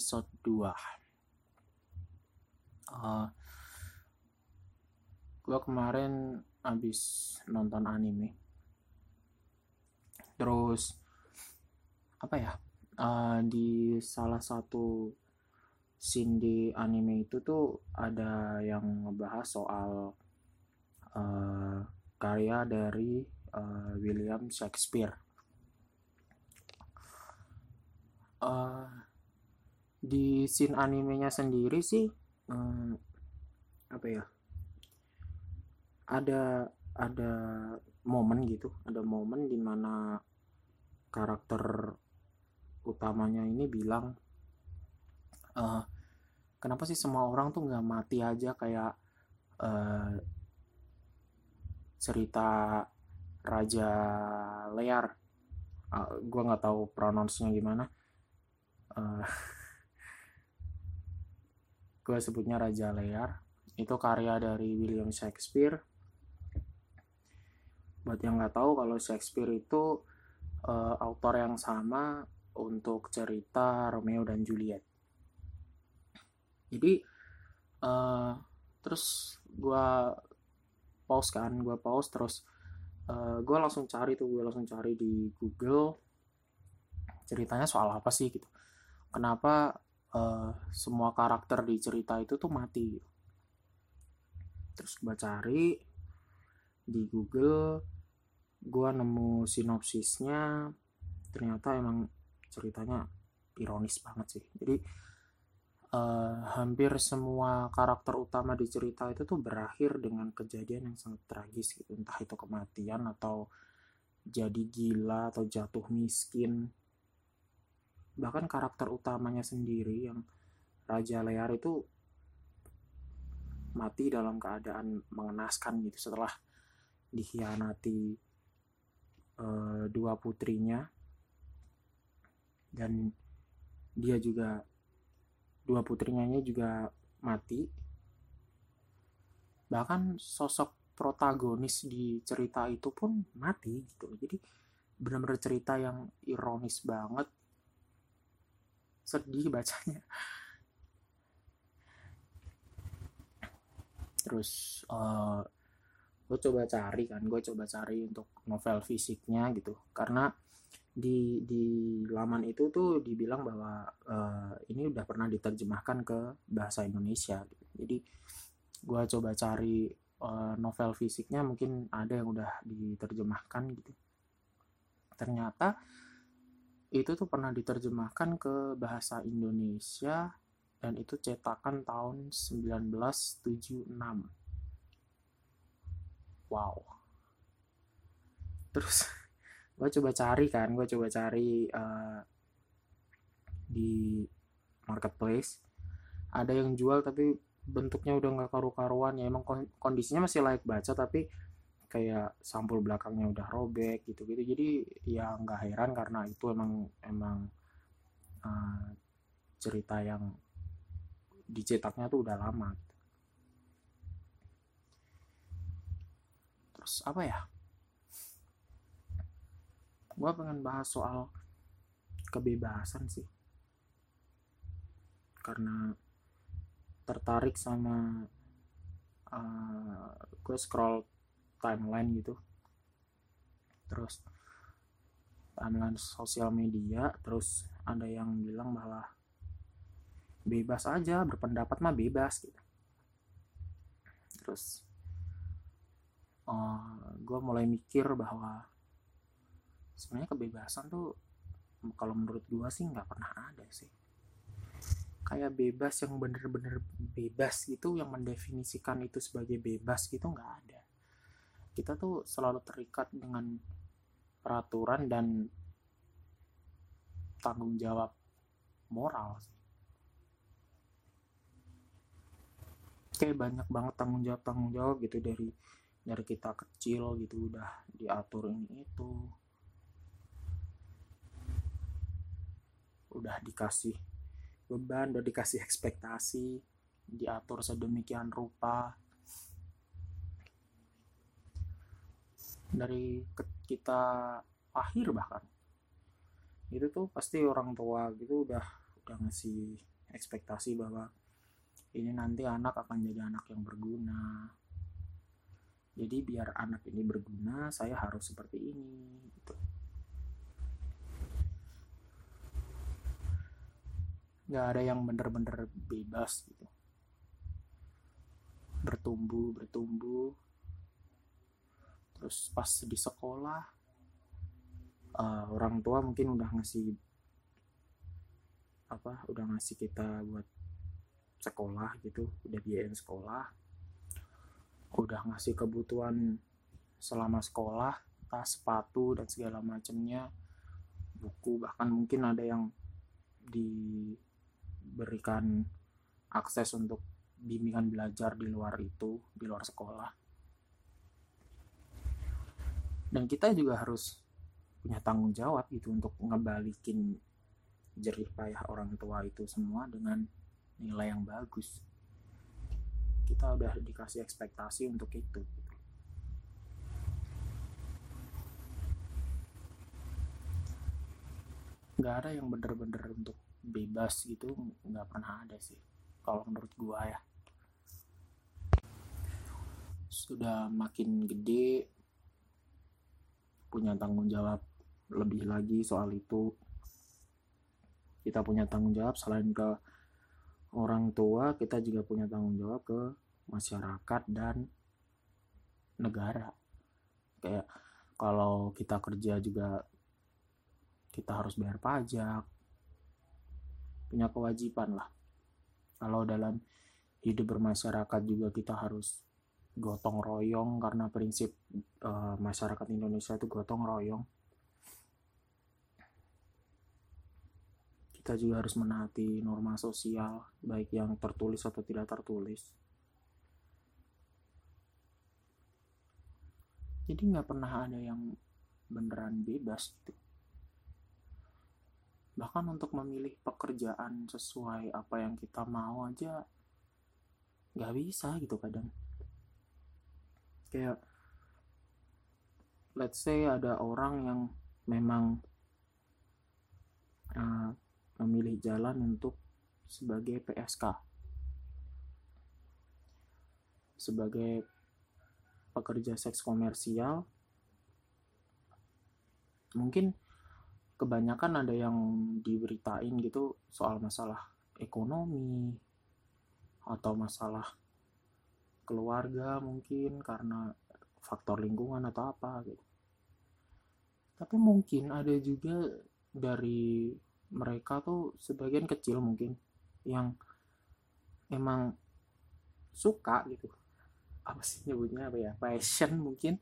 episode 2 uh, gue kemarin abis nonton anime. Terus apa ya uh, di salah satu scene di anime itu tuh ada yang ngebahas soal uh, karya dari uh, William Shakespeare. Uh, di scene animenya sendiri sih um, apa ya ada ada momen gitu ada momen di mana karakter utamanya ini bilang uh, kenapa sih semua orang tuh nggak mati aja? Kayak uh, cerita Raja Lear uh, gue nggak tahu pronounce-nya gimana uh, gue sebutnya Raja Lear. Itu karya dari William Shakespeare. Buat yang nggak tahu kalau Shakespeare itu uh, autor yang sama untuk cerita Romeo dan Juliet. Jadi uh, terus gue pause kan gue pause terus uh, gue langsung cari tuh gue langsung cari di Google ceritanya soal apa sih gitu. Kenapa uh, semua karakter di cerita itu tuh mati. Terus gue cari di Google gue nemu sinopsisnya. Ternyata emang ceritanya ironis banget sih. Jadi uh, hampir semua karakter utama di cerita itu tuh berakhir dengan kejadian yang sangat tragis gitu. Entah itu kematian atau jadi gila atau jatuh miskin bahkan karakter utamanya sendiri yang Raja Lear itu mati dalam keadaan mengenaskan gitu setelah dikhianati uh, dua putrinya. Dan dia juga dua putrinya juga mati. Bahkan sosok protagonis di cerita itu pun mati gitu. Jadi benar-benar cerita yang ironis banget sedih bacanya. Terus uh, gue coba cari kan gue coba cari untuk novel fisiknya gitu. Karena di di laman itu tuh dibilang bahwa uh, ini udah pernah diterjemahkan ke bahasa Indonesia gitu. jadi gue coba cari uh, novel fisiknya mungkin ada yang udah diterjemahkan gitu. Ternyata itu tuh pernah diterjemahkan ke bahasa Indonesia dan itu cetakan tahun 1976 wow. Terus gue coba cari kan gue coba cari uh, di marketplace. Ada yang jual tapi bentuknya udah nggak karu-karuan. Ya emang kondisinya masih layak baca tapi kayak sampul belakangnya udah robek gitu-gitu. Jadi ya nggak heran karena itu emang emang uh, cerita yang dicetaknya tuh udah lama. Terus apa ya? Gue pengen bahas soal kebebasan sih. Karena tertarik sama uh, eh, gue scroll timeline gitu. Terus timeline sosial media terus ada yang bilang bahwa bebas aja berpendapat mah bebas gitu. Terus uh, eh, gue mulai mikir bahwa sebenarnya kebebasan tuh kalau menurut gue sih nggak pernah ada sih. Kayak bebas yang bener-bener bebas gitu yang mendefinisikan itu sebagai bebas gitu nggak ada kita tuh selalu terikat dengan peraturan dan tanggung jawab moral sih. Kayak banyak banget tanggung jawab tanggung jawab gitu dari dari kita kecil gitu udah diatur ini itu udah dikasih beban udah dikasih ekspektasi diatur sedemikian rupa dari kita akhir bahkan. Itu tuh pasti orang tua gitu udah udah ngasih ekspektasi bahwa ini nanti anak akan jadi anak yang berguna. Jadi biar anak ini berguna saya harus seperti ini gitu. Nggak ada yang bener-bener bebas gitu. Bertumbuh bertumbuh terus pas di sekolah uh, orang tua mungkin udah ngasih apa udah ngasih kita buat sekolah gitu udah biayain sekolah udah ngasih kebutuhan selama sekolah tas sepatu dan segala macamnya buku bahkan mungkin ada yang diberikan akses untuk bimbingan belajar di luar itu di luar sekolah dan kita juga harus punya tanggung jawab gitu untuk ngebalikin jerih payah orang tua itu semua dengan nilai yang bagus. Kita udah dikasih ekspektasi untuk itu. Nggak ada yang bener-bener untuk bebas gitu nggak pernah ada sih kalau menurut gua ya. Sudah makin gede punya tanggung jawab lebih lagi soal itu. Kita punya tanggung jawab selain ke orang tua kita juga punya tanggung jawab ke masyarakat dan negara. Kayak kalau kita kerja juga kita harus bayar pajak. Punya kewajiban lah. Kalau dalam hidup bermasyarakat juga kita harus gotong royong karena prinsip uh, masyarakat Indonesia itu gotong royong. Kita juga harus menaati norma sosial baik yang tertulis atau tidak tertulis. Jadi nggak pernah ada yang beneran bebas gitu. Bahkan untuk memilih pekerjaan sesuai apa yang kita mau aja nggak bisa gitu kadang kayak let's say ada orang yang memang uh, memilih jalan untuk sebagai PSK sebagai pekerja seks komersial. Mungkin kebanyakan ada yang diberitain gitu soal masalah ekonomi atau masalah keluarga mungkin karena faktor lingkungan atau apa gitu. Tapi mungkin ada juga dari mereka tuh sebagian kecil mungkin yang emang suka gitu. Apa sih nyebutnya apa ya? Passion mungkin.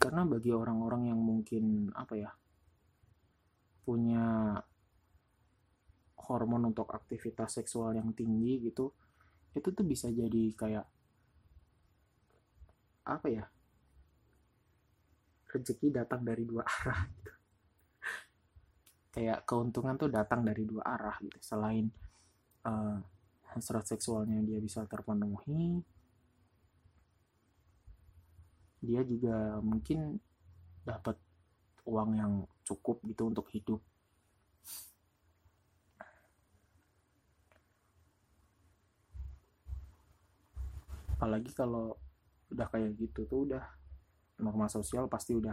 Karena bagi orang-orang yang mungkin apa ya? Punya hormon untuk aktivitas seksual yang tinggi gitu itu tuh bisa jadi kayak apa ya rezeki datang dari dua arah gitu. Kayak keuntungan tuh datang dari dua arah gitu. Selain uh, hasrat seksualnya dia bisa terpenuhi dia juga mungkin dapat uang yang cukup gitu untuk hidup apalagi kalau udah kayak gitu tuh udah norma sosial pasti udah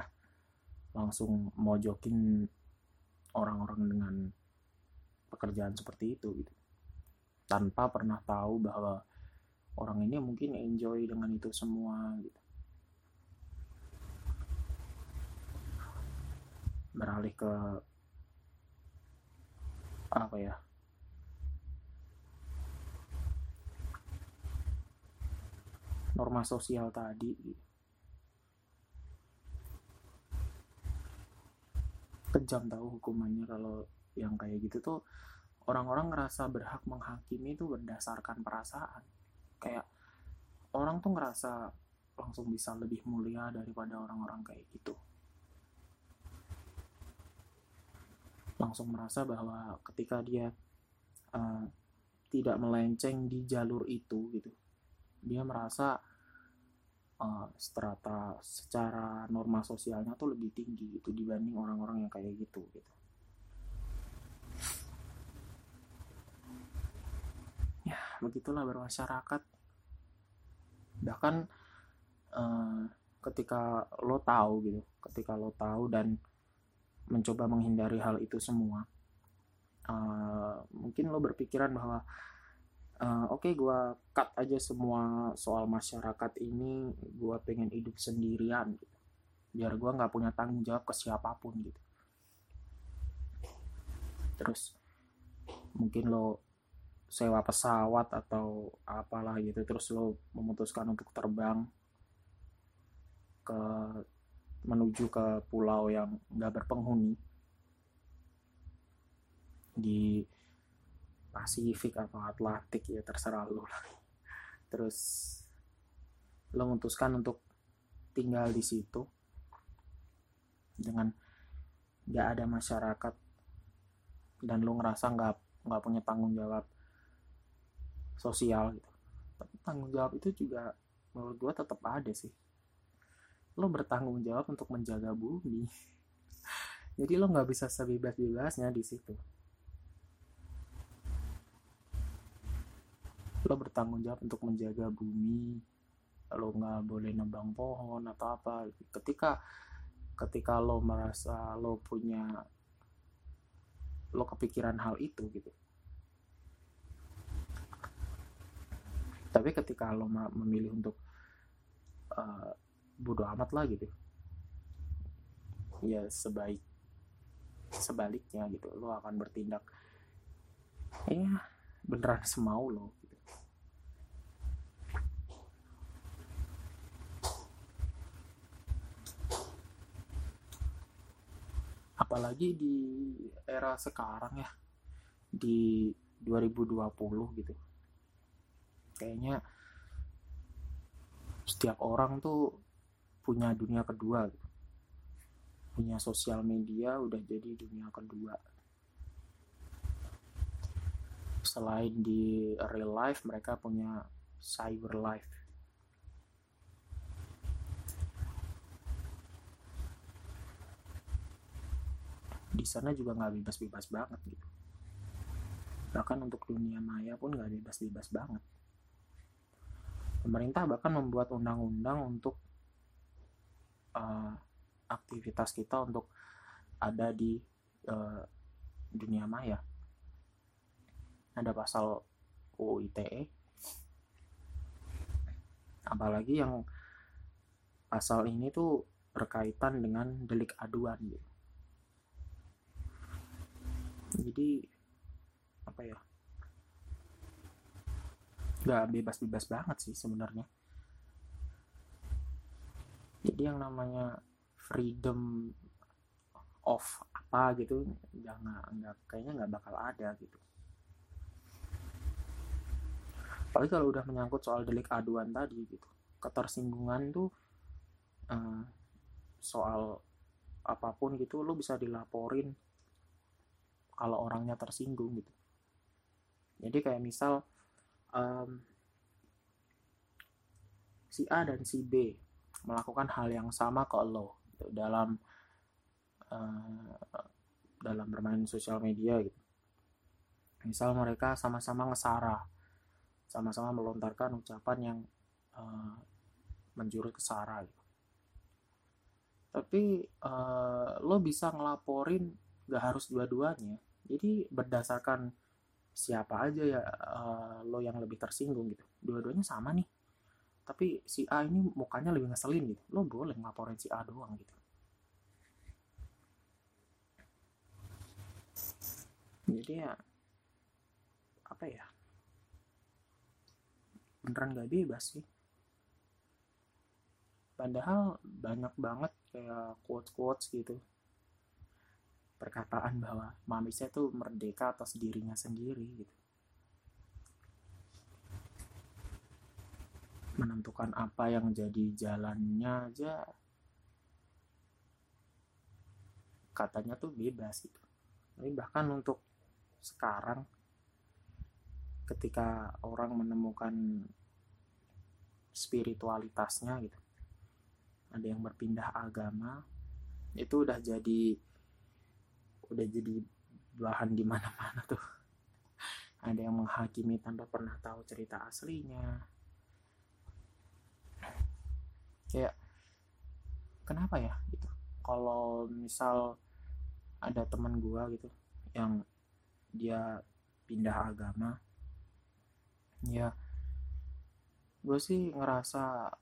langsung mojokin orang-orang dengan pekerjaan seperti itu gitu. Tanpa pernah tahu bahwa orang ini mungkin enjoy dengan itu semua gitu. Beralih ke apa ya norma sosial tadi. Kejam tahu hukumannya kalau yang kayak gitu tuh. Orang-orang ngerasa berhak menghakimi itu berdasarkan perasaan. Kayak orang tuh ngerasa langsung bisa lebih mulia daripada orang-orang kayak gitu. Langsung merasa bahwa ketika dia uh, tidak melenceng di jalur itu gitu dia merasa uh, strata secara norma sosialnya tuh lebih tinggi gitu dibanding orang-orang yang kayak gitu gitu. Ya begitulah bermasyarakat. Bahkan uh, ketika lo tahu gitu ketika lo tahu dan mencoba menghindari hal itu semua uh, mungkin lo berpikiran bahwa uh, oke okay, gue cut aja semua soal masyarakat ini. Gue pengen hidup sendirian gitu. Biar gue nggak punya tanggung jawab ke siapa pun gitu. Terus mungkin lo sewa pesawat atau apalah gitu terus lo memutuskan untuk terbang ke menuju ke pulau yang nggak berpenghuni. Di Pasifik atau Atlantik ya terserah lo lah terus lo memutuskan untuk tinggal di situ dengan nggak ada masyarakat dan lo ngerasa nggak nggak punya tanggung jawab sosial gitu. Tapi tanggung jawab itu juga menurut gue tetap ada sih. Lo bertanggung jawab untuk menjaga bumi. Jadi lo nggak bisa sebebas-bebasnya di situ lo bertanggung jawab untuk menjaga bumi. Lo nggak boleh nebang pohon atau apa. Ketika ketika lo merasa lo punya lo kepikiran hal itu gitu. Tapi ketika lo memilih untuk uh, bodo amat lah gitu. Ya sebaik sebaliknya gitu. Lo akan bertindak ya beneran semau lo apalagi di era sekarang ya di 2020 gitu. Kayaknya setiap orang tuh punya dunia kedua gitu. punya sosial media udah jadi dunia kedua. Selain di real life mereka punya cyber life di sana juga nggak bebas-bebas banget gitu. Bahkan untuk dunia maya pun nggak bebas-bebas banget. Pemerintah bahkan membuat undang-undang untuk uh, aktivitas kita untuk ada di uh, dunia maya. Ada pasal UU ITE apalagi yang pasal ini tuh berkaitan dengan delik aduan gitu jadi apa ya? Nggak bebas-bebas banget sih sebenarnya. Jadi yang namanya freedom of apa gitu jangan nggak kayaknya nggak bakal ada gitu. Apalagi kalau udah menyangkut soal delik aduan tadi gitu. Ketersinggungan tuh uh, soal apa pun gitu lo bisa dilaporin kalau orangnya tersinggung gitu. Jadi kayak misal um, si A dan si B melakukan hal yang sama ke lo gitu, dalam uh, dalam bermain sosial media gitu. Misal mereka sama-sama ngesara sama-sama melontarkan ucapan yang uh, menjurus ke sara gitu. Tapi uh, lo bisa ngelaporin gak harus dua-duanya. Jadi berdasarkan siapa aja ya uh, lo yang lebih tersinggung gitu. Dua-duanya sama nih. Tapi si A ini mukanya lebih ngeselin gitu. Lo boleh ngelaporin si A doang gitu. Jadi ya apa ya? Beneran gak bebas sih. Padahal banyak banget kayak quotes quotes gitu perkataan bahwa manusia itu merdeka atas dirinya sendiri gitu. Menentukan apa yang jadi jalannya aja katanya tuh bebas gitu. Tapi bahkan untuk sekarang ketika orang menemukan spiritualitasnya gitu ada yang berpindah agama itu udah jadi udah jadi bahan di mana-mana tuh. Ada yang menghakimi tanpa pernah tahu cerita aslinya. Kayak kenapa ya gitu? Kalau misal ada teman gua gitu yang dia pindah agama ya gue sih ngerasa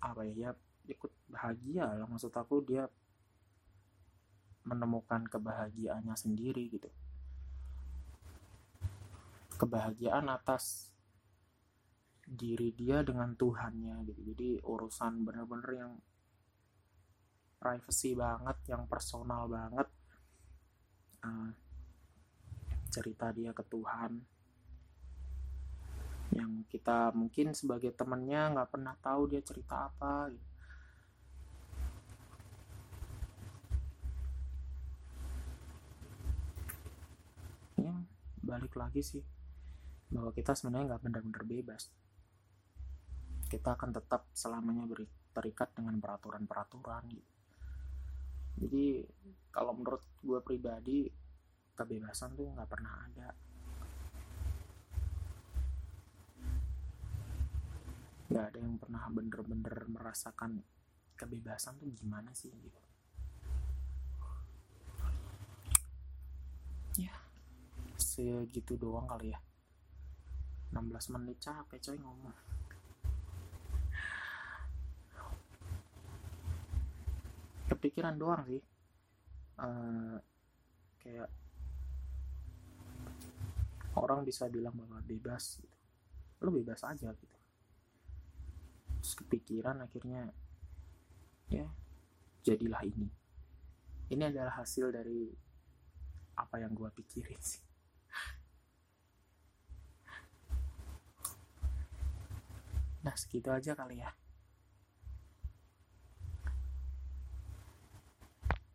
apa ya, ya ikut bahagia lah. Maksud aku dia menemukan kebahagiaannya sendiri gitu. Kebahagiaan atas diri dia dengan Tuhannya gitu. Jadi urusan bener-bener yang privacy banget yang personal banget. Uh, cerita dia ke Tuhan yang kita mungkin sebagai temannya nggak pernah tahu dia cerita apa gitu. ya balik lagi sih. Bahwa kita sebenarnya nggak benar-benar bebas. Kita akan tetap selamanya beri, terikat dengan peraturan-peraturan gitu. Jadi kalau menurut gue pribadi kebebasan tuh nggak pernah ada. Nggak ada yang pernah bener-bener merasakan kebebasan tuh gimana sih gitu. Ya segitu doang kali ya. 16 menit capek coy ngomong. Kepikiran doang sih. Uh, kayak orang bisa bilang bahwa bebas gitu. lo bebas aja gitu. Terus kepikiran akhirnya ya jadilah ini. Ini adalah hasil dari apa yang gue pikirin sih nah segitu aja kali ya